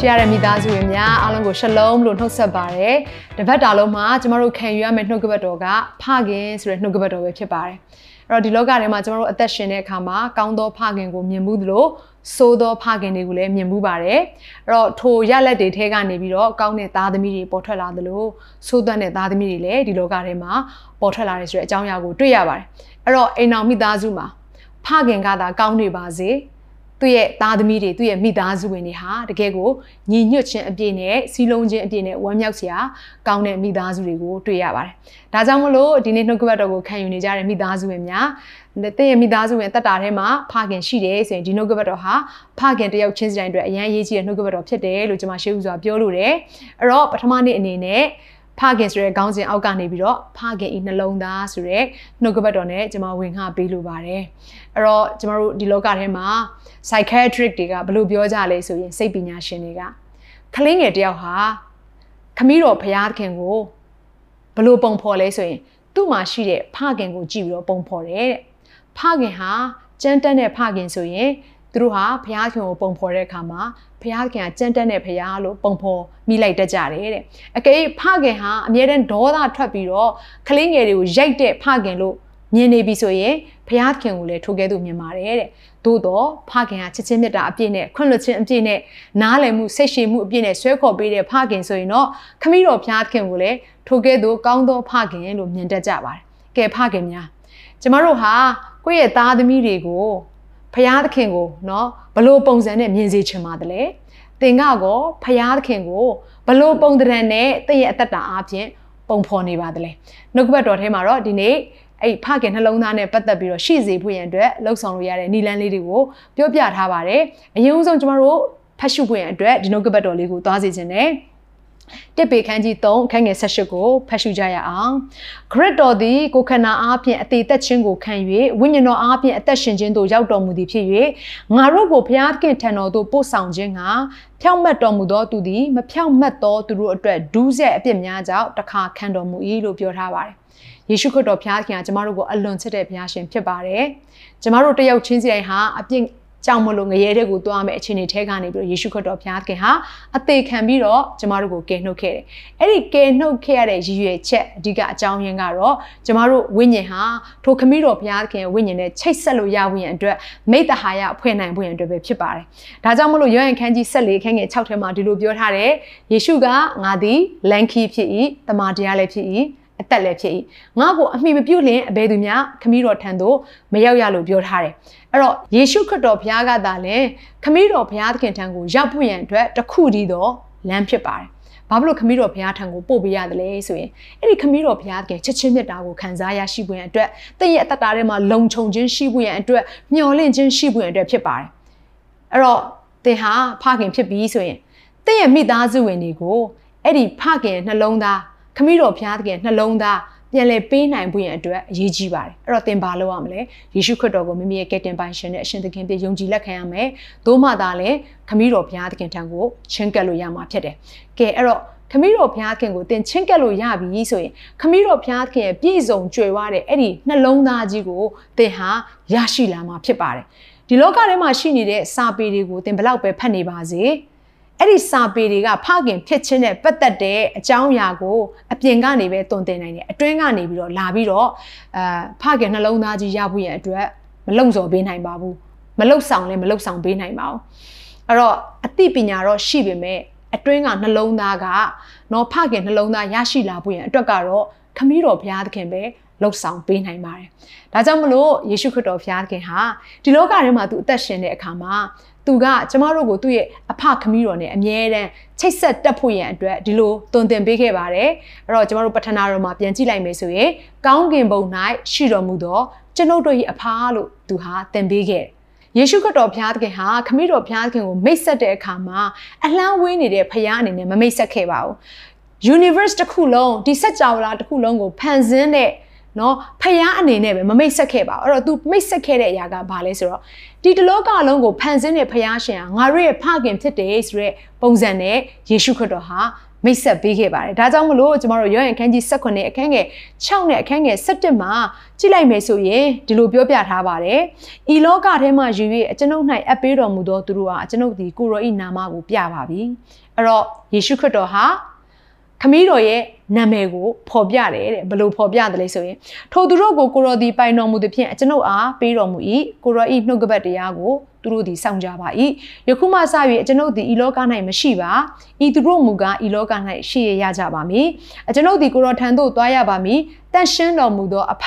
ရှရတဲ့မိသားစုတွေများအားလုံးကိုရှလုံးလို့နှုတ်ဆက်ပါရယ်တပတ်တာလုံးမှာကျမတို့ခံယူရမယ့်နှုတ်ကပတ်တော်ကဖခင်ဆိုတဲ့နှုတ်ကပတ်တော်ပဲဖြစ်ပါတယ်အဲ့တော့ဒီလောကထဲမှာကျမတို့အသက်ရှင်တဲ့အခါမှာကောင်းသောဖခင်ကိုမြင်မှုသလိုဆိုးသောဖခင်တွေကိုလည်းမြင်မှုပါတယ်အဲ့တော့ထိုရလက်တွေထဲကနေပြီးတော့ကောင်းတဲ့သားသမီးတွေပေါ်ထွက်လာသလိုဆိုးသွမ်းတဲ့သားသမီးတွေလည်းဒီလောကထဲမှာပေါ်ထွက်လာတယ်ဆိုတဲ့အကြောင်းအရာကိုတွေ့ရပါတယ်အဲ့တော့အိမ်အောင်မိသားစုမှာဖခင်ကသာကောင်းနေပါစေ သူ့ရဲ့သားသမီးတွေသူ့ရဲ့မိသားစုဝင်တွေဟာတကယ်ကိုညီညွတ်ခြင်းအပြည့်နဲ့စီလုံးခြင်းအပြည့်နဲ့ဝမ်းမြောက်စရာကောင်းတဲ့မိသားစုတွေကိုတွေ့ရပါတယ်။ဒါကြောင့်မလို့ဒီနေ့နှုတ်ကပတ်တော်ကိုခံယူနေကြတဲ့မိသားစုဝင်များတင့်ရဲ့မိသားစုဝင်တက်တာထဲမှာဖခင်ရှိတယ်ဆိုရင်ဒီနှုတ်ကပတ်တော်ဟာဖခင်တယောက်ချင်းစီတိုင်းအတွက်အရန်အရေးကြီးတဲ့နှုတ်ကပတ်တော်ဖြစ်တယ်လို့ကျွန်မရှေးဥစွာပြောလို့တယ်။အဲ့တော့ပထမနေ့အနေနဲ့ ဖခင်ဆိုတဲ့ခေါင်းစဉ်အောက်ကနေပြီးတော့ဖခင်ဤနှလုံးသားဆိုတဲ့နှုတ်ကပတ်တော်နဲ့ကျွန်မဝင်ခပေးလိုပါတယ်အဲ့တော့ကျွန်တော်တို့ဒီလောကထဲမှာ psychiatric တွေကဘယ်လိုပြောကြလဲဆိုရင်စိတ်ပညာရှင်တွေကကလေးငယ်တယောက်ဟာခမီးတော်ဖခင်ကိုဘယ်လိုပုံဖော်လဲဆိုရင်သူ့မှာရှိတဲ့ဖခင်ကိုကြည့်ပြီးတော့ပုံဖော်တယ်တဲ့ဖခင်ဟာကြမ်းတမ်းတဲ့ဖခင်ဆိုရင်သူတို့ဟာဘုရားခင်ကိုပုံဖော်တဲ့အခါမှာ ဘုရားခင်ကကြမ်းတက်တဲ့ဘုရားလို့ပုံဖော်မိလိုက်တတ်ကြတယ်တဲ့အကယ်ဖခင်ဟာအမြဲတမ်းဒေါသထွက်ပြီးတော့ကလေးငယ်တွေကိုရိုက်တဲ့ဖခင်လို့မြင်နေပြီဆိုရင်ဘုရားခင်ကိုလည်းထိုကဲ့သို့မြင်ပါတယ်တဲ့သို့တော့ဖခင်ကချစ်ချင်းမြတ်တာအပြည့်နဲ့ခွင့်လွှတ်ခြင်းအပြည့်နဲ့နားလည်မှုစိတ်ရှည်မှုအပြည့်နဲ့ဆွဲခေါ်ပေးတဲ့ဖခင်ဆိုရင်တော့ခမည်းတော်ဘုရားခင်ကိုလည်းထိုကဲ့သို့ကောင်းသောဖခင်လို့မြင်တတ်ကြပါတယ်ကဲဖခင်များကျမတို့ဟာကိုယ့်ရဲ့သားသမီးတွေကို ဖရာသခင်ကိုเนาะဘလို့ပုံစံနဲ့မြင်စေချင်ပါတယ်လေသင်ကကောဖရာသခင်ကိုဘလို့ပုံတရံနဲ့တည့်ရဲ့အသက်တာအပြင်ပုံဖော်နေပါတယ်လေနှုတ်ကပတ်တော်ထဲမှာတော့ဒီနေ့အဲ့ဖခင်နှလုံးသားနဲ့ပတ်သက်ပြီးတော့ရှေ့စေဖို့ရန်အတွက်လှုပ်ဆောင်လို့ရတဲ့နီလန်းလေးတွေကိုပြောပြထားပါတယ်အရင်ဆုံးကျမတို့ဖတ်ရှုဖို့ရန်အတွက်ဒီနှုတ်ကပတ်တော်လေးကိုသွားစီခြင်းနဲ့ တစ်ပေခန်းကြီး3အခန်းငယ်18ကိုဖတ်ရှုကြရအောင်ဂရစ်တော်သည်ကိုခန္ဓာအားဖြင့်အသေးသက်ခြင်းကိုခံ၍ဝိညာဉ်တော်အားဖြင့်အသက်ရှင်ခြင်းသို့ရောက်တော်မူသည်ဖြစ်၍ငါတို့ကိုဘုရားသခင်ထံတော်သို့ပို့ဆောင်ခြင်းကဖြောင့်မတ်တော်မူသောသူသည်မဖြောင့်မတ်သောသူတို့အတွက်ဒူးဆက်အပြစ်များကြောင့်တခါခံတော်မူ၏လို့ပြောထားပါတယ်ယေရှုခရစ်တော်ဘုရားခင်ကကျမတို့ကိုအလွန်ချစ်တဲ့ဘုရားရှင်ဖြစ်ပါတယ်။ကျမတို့တယောက်ချင်းစီတိုင်းဟာအပြစ် ကြောင့်မလို့ငရဲတဲ့ကိုသွားမယ်အခြေအနေထဲကနေပြီးတော့ယေရှုခရစ်တော်ဘုရားခင်ဟာအသေးခံပြီးတော့ကျမတို့ကိုကယ်နှုတ်ခဲ့တယ်။အဲ့ဒီကယ်နှုတ်ခဲ့ရတဲ့ရည်ရွယ်ချက်အဓိကအကြောင်းရင်းကတော့ကျမတို့ဝိညာဉ်ဟာထိုခမည်းတော်ဘုရားခင်ရဲ့ဝိညာဉ်နဲ့ချိတ်ဆက်လို့ရဖို့ရန်အတွက်မိတ္တဟာယဖွဲ့နိုင်ဖို့ရန်အတွက်ပဲဖြစ်ပါတယ်။ဒါကြောင့်မလို့ယောဟန်ခန်းကြီး14ခန်းငယ်6ထဲမှာဒီလိုပြောထားတယ်။ယေရှုကငါသည်လန်ခီဖြစ်၏တမန်တရားလည်းဖြစ်၏ အသက်လည်းဖြစ်၏ငါ့ကိုအမိမပြုတ်လင်အဘယ်သူများခမည်းတော်ထံသို့မရောက်ရလို့ပြောထားတယ်အဲ့တော့ယေရှုခရစ်တော်ဘုရားကသာလဲခမည်းတော်ဘုရားသခင်ထံကိုရောက်ဖို့ရန်အတွက်တခုတည်းသောလမ်းဖြစ်ပါတယ်ဘာဖြစ်လို့ခမည်းတော်ဘုရားထံကိုပို့ပေးရတယ်လဲဆိုရင်အဲ့ဒီခမည်းတော်ဘုရားကချစ်ချင်းမြတ်တာကိုခံစားရရှိဖို့ရန်အတွက်တင့်ရဲ့အတ္တတာထဲမှာလုံခြုံခြင်းရှိဖို့ရန်အတွက်မျှော်လင့်ခြင်းရှိဖို့ရန်အတွက်ဖြစ်ပါတယ်အဲ့တော့သင်ဟာဖခင်ဖြစ်ပြီးဆိုရင်တင့်ရဲ့မိသားစုဝင်တွေကိုအဲ့ဒီဖခင်နှလုံးသား ခမည်းတော်ဘုရားသခင်နှလုံးသားပြန်လည်ပေးနိုင်ဖို့ရန်အတွက်အရေးကြီးပါတယ်အဲ့တော့သင်ဘာလုပ်ရမလဲယေရှုခရစ်တော်ကိုမိမိရဲ့ကယ်တင်ပိုင်ရှင်နဲ့အရှင်သခင်ပြယုံကြည်လက်ခံရမယ်သို့မှသာလဲခမည်းတော်ဘုရားသခင်ထံကိုချင်းကပ်လို့ရမှာဖြစ်တယ်ကဲအဲ့တော့ခမည်းတော်ဘုရားခင်ကိုသင်ချင်းကပ်လို့ရပြီဆိုရင်ခမည်းတော်ဘုရားခင်ရဲ့ပြည့်စုံကြွယ်ဝတဲ့အဲ့ဒီနှလုံးသားကြီးကိုသင်ဟာရရှိလာမှာဖြစ်ပါတယ်ဒီလောကထဲမှာရှိနေတဲ့စာပေတွေကိုသင်ဘလောက်ပဲဖတ်နေပါစေ အဲ့ဒီစာပေတွေကဖခင်ဖြစ်ခြင်းနဲ့ပတ်သက်တဲ့အကြောင်းအရာကိုအပြင်ကနေပဲတုံတင်နိုင်တယ်အတွင်းကနေပြီးတော့လာပြီးတော့အာဖခင်နှလုံးသားကြီးရဖို့ရန်အတွက်မလုံစော်ပေးနိုင်ပါဘူးမလုံဆောင်လည်းမလုံဆောင်ပေးနိုင်ပါဘူးအဲ့တော့အသိပညာတော့ရှိပေမဲ့အတွင်းကနှလုံးသားကနော်ဖခင်နှလုံးသားရရှိလာဖို့ရန်အတွက်ကတော့ခမည်းတော်ဘုရားသခင်ပဲလှုပ်ဆောင်ပေးနိုင်ပါတယ်။ဒါကြောင့်မလို့ယေရှုခရစ်တော်ဘုရားသခင်ဟာဒီလောကထဲမှာသူအသက်ရှင်တဲ့အခါမှာ သူကကျမတို့ကိုသူ့ရဲ့အဖခမီးတော်နဲ့အမြဲတမ်းချိတ်ဆက်တက်ဖို့ရန်အတွက်ဒီလိုတုံသင်ပေးခဲ့ပါတယ်အဲ့တော့ကျမတို့ပထနာတော်မှာပြန်ကြည့်လိုက်မယ်ဆိုရင်ကောင်းကင်ဘုံ၌ရှိတော်မူသောကျွန်ုပ်တို့၏အဖလို့သူဟာသင်ပေးခဲ့ယေရှုခရစ်တော်ဘုရားသခင်ဟာခမည်းတော်ဘုရားသခင်ကိုမိတ်ဆက်တဲ့အခါမှာအလန်းဝေးနေတဲ့ဘုရားအနေနဲ့မမိတ်ဆက်ခဲ့ပါဘူး။ universe တစ်ခုလုံးဒီစัจ java လာတစ်ခုလုံးကိုဖန်ဆင်းတဲ့ နော်ဖယားအနေနဲ့ပဲမမိတ်ဆက်ခဲ့ပါဘူးအဲ့တော့ तू မိတ်ဆက်ခဲ့တဲ့အရာကဘာလဲဆိုတော့ဒီတလောကလုံးကိုဖန်ဆင်းတဲ့ဖယားရှင်ဟာငါတို့ရဲ့ဖခင်ဖြစ်တယ်ဆိုတဲ့ပုံစံနဲ့ယေရှုခရစ်တော်ဟာမိတ်ဆက်ပေးခဲ့ပါတယ်။ဒါကြောင့်မလို့ကျမတို့ရောဟန်အခန်းကြီး18အခန်းငယ်6နဲ့အခန်းငယ်17မှာကြည့်လိုက်မယ်ဆိုရင်ဒီလိုပြောပြထားပါတယ်။ဤလောကထဲမှာယူ၍အကျွန်ုပ်၌အပ်ပေးတော်မူသောသူတို့ဟာအကျွန်ုပ်ဒီကိုရောဤနာမကိုပြပါပြီ။အဲ့တော့ယေရှုခရစ်တော်ဟာ ခမည်းတော်ရဲ့နာမည်ကိုဖော်ပြတယ်တဲ့ဘလို့ဖော်ပြတယ်လဲဆိုရင်ထိုသူတို့ကိုကိုရောဒီပိုင်တော်မူသည်ဖြင့်ကျွန်ုပ်အားပေးတော်မူ၏ကိုရောဤနှုတ်ကပတ်တရားကိုသူတို့သည်စောင့်ကြပါ၏ယခုမှစ၍ကျွန်ုပ်သည်ဤလောက၌မရှိပါဤသူတို့မူကားဤလောက၌ရှိရရကြပါမည်အကျွန်ုပ်သည်ကိုရောထံသို့သွားရပါမည်တန်ရှင်းတော်မူသောအဖ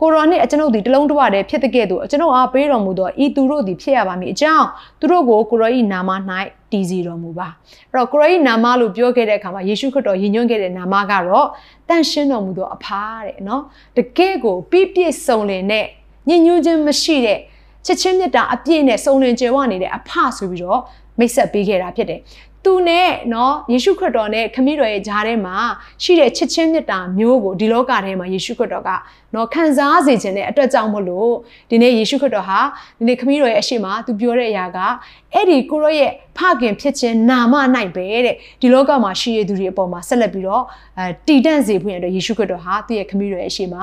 ကိုရောနှင့်အကျွန်ုပ်သည်တလုံးတဝတည်းဖြစ်တဲ့ကဲ့သို့အကျွန်ုပ်အားပေးတော်မူသောဤသူတို့သည်ဖြစ်ရပါမည်အကြောင်းသူတို့ကိုကိုရောဤနာမ၌ တည်စီတော်မူပါအဲ့တော့ကိုရောဤနာမလို့ပြောခဲ့တဲ့အခါမှာယေရှုခရစ်တော်ယဉ်ညွှန်းခဲ့တဲ့နာမကတော့တန်ရှင်းတော်မူသောအဖာတဲ့နော်တကယ့်ကိုပြည့်ပြည့်စုံလင်တဲ့ညဉ့်ညူးခြင်းမရှိတဲ့ချစ်ချင်းမြတ်တာအပြည့်နဲ့စုံလင်ကြွယ်ဝနေတဲ့အဖဆိုပြီးတော့မိတ်ဆက်ပေးခဲ့တာဖြစ်တယ် သူနဲ့เนาะယေရှုခရစ်တော်နဲ့ခမည်းတော်ရဲ့ဂျားထဲမှာရှိတဲ့ချစ်ချင်းမြတ်တာမျိုးကိုဒီလောကထဲမှာယေရှုခရစ်တော်ကเนาะခံစားစေခြင်းတဲ့အတွက်ကြောင့်မလို့ဒီနေ့ယေရှုခရစ်တော်ဟာဒီနေ့ခမည်းတော်ရဲ့အရှိမသူပြောတဲ့အရာကအဲ့ဒီကိုရောရဲ့ဖခင်ဖြစ်ခြင်းနာမ၌ပဲတဲ့ဒီလောကမှာရှိရသူတွေအပေါ်မှာဆက်လက်ပြီးတော့အဲတည်တံ့စေဖို့ရတဲ့ယေရှုခရစ်တော်ဟာသူ့ရဲ့ခမည်းတော်ရဲ့အရှိမ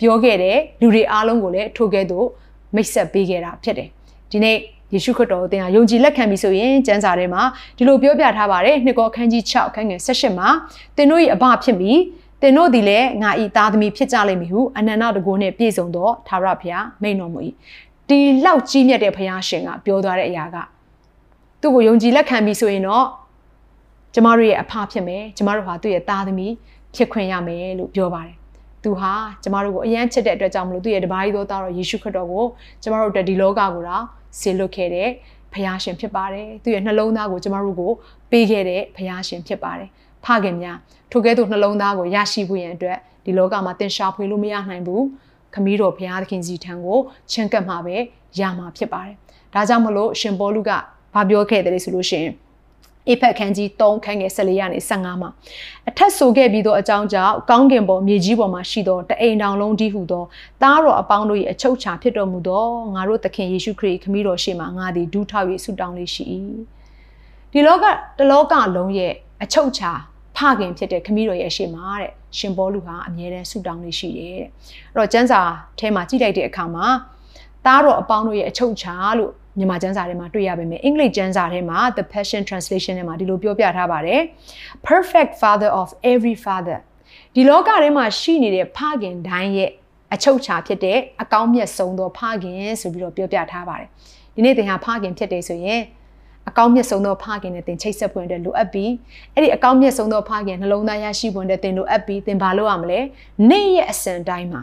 ပြောခဲ့တဲ့လူတွေအားလုံးကိုလည်းထိုကဲ့သို့မိတ်ဆက်ပေးခဲ့တာဖြစ်တယ်ဒီနေ့ ယေရှုခရစ်တော်ကိုသင်ဟာယုံကြည်လက်ခံပြီဆိုရင်ကျမ်းစာထဲမှာဒီလိုပြောပြထားပါတယ်နှစ်ကောအခန်းကြီး6အခန်းငယ်18မှာသင်တို့၏အဘဖြစ်ပြီးသင်တို့သည်လည်းငါ၏သားသမီးဖြစ်ကြလိမ့်မည်ဟုအနန္တတကုနှင့်ပြည့်စုံသောသာရဘုရားမိန့်တော်မူ၏ဒီလောက်ကြီးမြတ်တဲ့ဘုရားရှင်ကပြောသွားတဲ့အရာကသူ့ကိုယုံကြည်လက်ခံပြီဆိုရင်တော့ကျမတို့ရဲ့အဖဖြစ်မယ်ကျမတို့ဟာသူ့ရဲ့သားသမီးဖြစ်ခွင့်ရမယ်လို့ပြောပါတယ်သူဟာကျမတို့ကိုအယမ်းချစ်တဲ့အတွက်ကြောင့်မလို့သူ့ရဲ့တပါးကြီးသောသားတော်ယေရှုခရစ်တော်ကိုကျမတို့တက်ဒီလောကကိုတော့ ဆေလွတ်ခဲ့တဲ့ဘုရားရှင်ဖြစ်ပါတယ်သူရဲ့နှလုံးသားကိုကျမတို့ကိုပေးခဲ့တဲ့ဘုရားရှင်ဖြစ်ပါတယ်ဖခင်များထိုကဲ့သို့နှလုံးသားကိုရရှိဖို့ရန်အတွက်ဒီလောကမှာသင်ရှာဖွေလို့မရနိုင်ဘူးခမည်းတော်ဘုရားသခင်စီထံကိုချဉ်ကပ်မှာပဲရမှာဖြစ်ပါတယ်ဒါကြောင့်မလို့ရှင်ပေါလုကဘာပြောခဲ့တယ်လဲဆိုလို့ရှိရင် အေဖက်ခန်းကြီး3ခန်းငယ်14ရာနေ15မှာအထက်ဆိုခဲ့ပြီးသောအကြောင်းကြောင့်ကောင်းကင်ပေါ်မြေကြီးပေါ်မှာရှိသောတအိမ်တောင်လုံးတည်းဟုသောသားတော်အပေါင်းတို့၏အချုပ်ချာဖြစ်တော်မူသောငါတို့သခင်ယေရှုခရစ်ခမည်းတော်ရှေ့မှာငါသည်ဒူးထောက်၍ဆုတောင်းလေးရှိ၏ဒီလောကတလောကလုံးရဲ့အချုပ်ချာဖခင်ဖြစ်တဲ့ခမည်းတော်ရဲ့ရှေ့မှာတဲ့ရှင်ဘောလူဟာအမြဲတမ်းဆုတောင်းလေးရှိတယ်တဲ့အဲ့တော့ကျမ်းစာထဲမှာကြည့်လိုက်တဲ့အခါမှာသားတော်အပေါင်းတို့ရဲ့အချုပ်ချာလို့ မြန်မာကျမ်းစာထဲမှာတွေ့ရပါမယ်အင်္ဂလိပ်ကျမ်းစာထဲမှာ The Passion Translation ထဲမှာဒီလိုပြောပြထားပါတယ် Perfect Father of every father ဒီလောကထဲမှာရှိနေတဲ့ဖခင်တိုင်းရဲ့အချုပ်ချာဖြစ်တဲ့အကောင်းမြတ်ဆုံးသောဖခင်ဆိုပြီးတော့ပြောပြထားပါတယ်ဒီနေ့သင်ဟာဖခင်ဖြစ်တယ်ဆိုရင်အကောင်းမြတ်ဆုံးသောဖခင်နဲ့သင်ချိတ်ဆက်ဖွင့်တဲ့လိုအပ်ပြီးအဲ့ဒီအကောင်းမြတ်ဆုံးသောဖခင်နှလုံးသားရရှိဖွင့်တဲ့သင်လိုအပ်ပြီးသင်ဘာလုပ်ရမလဲနေ့ရဲ့အစဉ်တိုင်းမှာ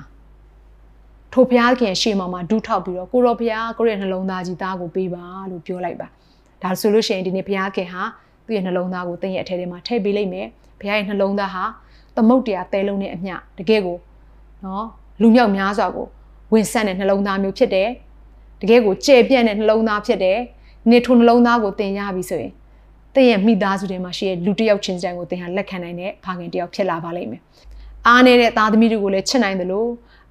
ထိုဘုရားခင်ရှေ့မှာမှာဒူးထောက်ပြီးတော့ကိုရောဘုရားကိုရဲ့နှလုံးသားကြီးသားကိုပေးပါလို့ပြောလိုက်ပါဒါဆိုလို့ရှိရင်ဒီနေ့ဘုရားခင်ဟာသူ့ရဲ့နှလုံးသားကိုတင်းရဲ့အထဲထဲမှာထည့်ပေးလိုက်မယ်ဘုရားရဲ့နှလုံးသားဟာသမုတ်တရားတဲလုံးနဲ့အမျှတကယ်ကိုနော်လူမြောက်များစွာကိုဝင်ဆက်တဲ့နှလုံးသားမျိုးဖြစ်တယ်တကယ်ကိုကျေပြန့်တဲ့နှလုံးသားဖြစ်တယ်နေထိုနှလုံးသားကိုတင်ရပြီဆိုရင်တင်းရဲ့မိသားစုတွေမှာရှိတဲ့လူတစ်ယောက်ချင်းစံကိုတင်ဟာလက်ခံနိုင်တဲ့ဖခင်တစ်ယောက်ဖြစ်လာပါလိမ့်မယ်အားနေတဲ့သားသမီးတွေကိုလည်းချစ်နိုင်တယ်လို့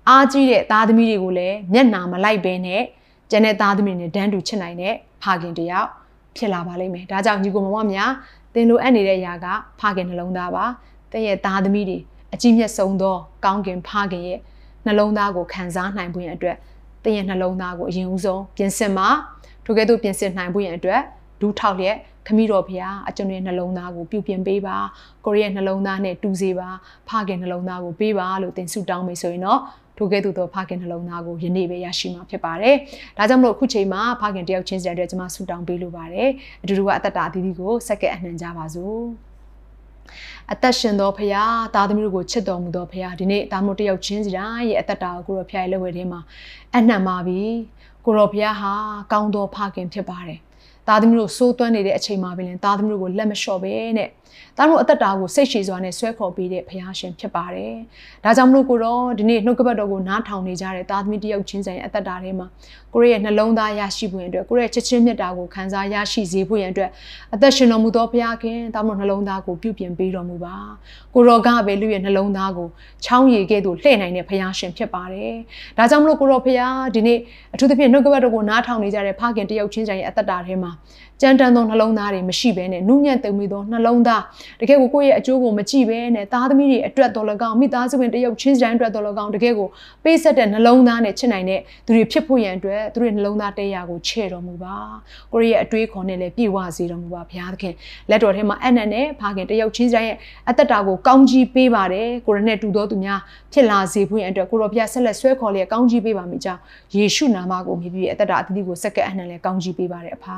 အားကြီးတဲ့သားသမီးတွေကိုလည်းမျက်နာမလိုက်ဘဲနဲ့ကျန်တဲ့သားသမီးတွေနဲ့ဒန်းတူချစ်နိုင်တဲ့ဖခင်တယောက်ဖြစ်လာပါလိမ့်မယ်။ဒါကြောင့်ညီကိုမမများသင်လိုအပ်နေတဲ့အရာကဖခင်နှလုံးသားပါ။သင်ရဲ့သားသမီးတွေအကြီးမြတ်ဆုံးသောကောင်းကင်ဖခင်ရဲ့နှလုံးသားကိုခံစားနိုင်ဖို့ရန်အတွက်သင်ရဲ့နှလုံးသားကိုအရင်ဦးဆုံးပြင်ဆင်ပါ။ထိုကဲ့သို့ပြင်ဆင်နိုင်ဖို့ရန်အတွက် ဒူးထောက်လျက်ခမီးတော်ဖရာအကျွန်ုရဲ့နှလုံးသားကိုပြုပြင်ပေးပါကိုရီးယားနှလုံးသားနဲ့တူစေပါဖခင်နှလုံးသားကိုပေးပါလို့သင်ဆုတောင်းမိဆိုရင်တော့ထိုကဲ့သို့သောဖခင်နှလုံးသားကိုယနေ့ပဲရရှိမှာဖြစ်ပါတယ်။ဒါကြောင့်မလို့အခုချိန်မှာဖခင်တယောက်ချင်းစီတဲ့အတွက်ကျွန်မဆုတောင်းပေးလိုပါတယ်။အတူတူကအသက်တာအသီးသီးကိုစက္ကန့်အနှံကြပါစို့။အသက်ရှင်သောဖရာသားသမီးတို့ကိုချစ်တော်မူသောဖရာဒီနေ့သားမို့တယောက်ချင်းစီတိုင်းရဲ့အသက်တာကိုကိုရောဖရာရဲ့လက်ဝဲထဲမှာအနှံပါပြီ။ကိုရောဖရာဟာကောင်းသောဖခင်ဖြစ်ပါတယ်။ သားသားသမီးတို့စိုးသွမ်းနေတဲ့အချိန်မှာပဲလင်သားသမီးတို့ကိုလက်မလျှော့ပဲနဲ့သားတို့အသက်တာကိုစိတ်ရှည်စွာနဲ့ဆွဲခေါ်ပေးတဲ့ဘုရားရှင်ဖြစ်ပါတယ်။ဒါကြောင့်မလို့ကိုတော့ဒီနေ့နှုတ်ကပတ်တော်ကိုနားထောင်နေကြတဲ့သားသမီးတယောက်ချင်းဆိုင်အသက်တာထဲမှာကိုရဲ့နှလုံးသားရရှိဖို့အတွက်ကိုရဲ့ချစ်ချင်းမြတ်တာကိုခံစားရရှိစေဖို့ရန်အတွက်အသက်ရှင်တော်မူသောဘုရားခင်သားတို့နှလုံးသားကိုပြုပြင်ပေးတော်မူပါ။ကိုတော်ကပဲလူရဲ့နှလုံးသားကိုချောင်းရည်ကဲ့သို့လှည့်နိုင်တဲ့ဘုရားရှင်ဖြစ်ပါတယ်။ဒါကြောင့်မလို့ကိုတော်ဘုရားဒီနေ့အထူးသဖြင့်နှုတ်ကပတ်တော်ကိုနားထောင်နေကြတဲ့ဖခင်တယောက်ချင်းဆိုင်ရဲ့အသက်တာထဲမှာကြမ်းတမ်းသောနှလုံးသားတွေမရှိဘဲနဲ့နုညံ့သိမ်မွေသောနှလုံးသားတကယ်ကိုကိုယ့်ရဲ့အကျိုးကိုမကြည့်ဘဲနဲ့သားသမီးတွေအတွက်တော်၎င်းမိသားစုဝင်တယောက်ချင်းတိုင်းအတွက်တော်၎င်းတကယ်ကိုပေးဆက်တဲ့နှလုံးသားနဲ့ချစ်နိုင်တဲ့သူတွေဖြစ်ဖို့ရန်အတွက်သူတွေနှလုံးသားတရားကိုချဲ့တော်မူပါကိုယ့်ရဲ့အတွေးခေါ်နဲ့လည်းပြည့်ဝစေတော်မူပါဘုရားသခင်လက်တော်ထဲမှာအနက်နဲ့ဖခင်တယောက်ချင်းတိုင်းရဲ့အသက်တာကိုကောင်းကြီးပေးပါတယ်ကိုရနဲ့တူတော်သူများဖြစ်လာစေဖို့ရန်အတွက်ကိုတော်ဘုရားဆက်လက်ဆွဲခေါ်လျက်ကောင်းကြီးပေးပါမိကြောင်းယေရှုနာမကိုမြည်ပြီးအသက်တာအသီးသီးကိုစက္ကန့်အနှံလည်းကောင်းကြီးပေးပါတယ်အဖာ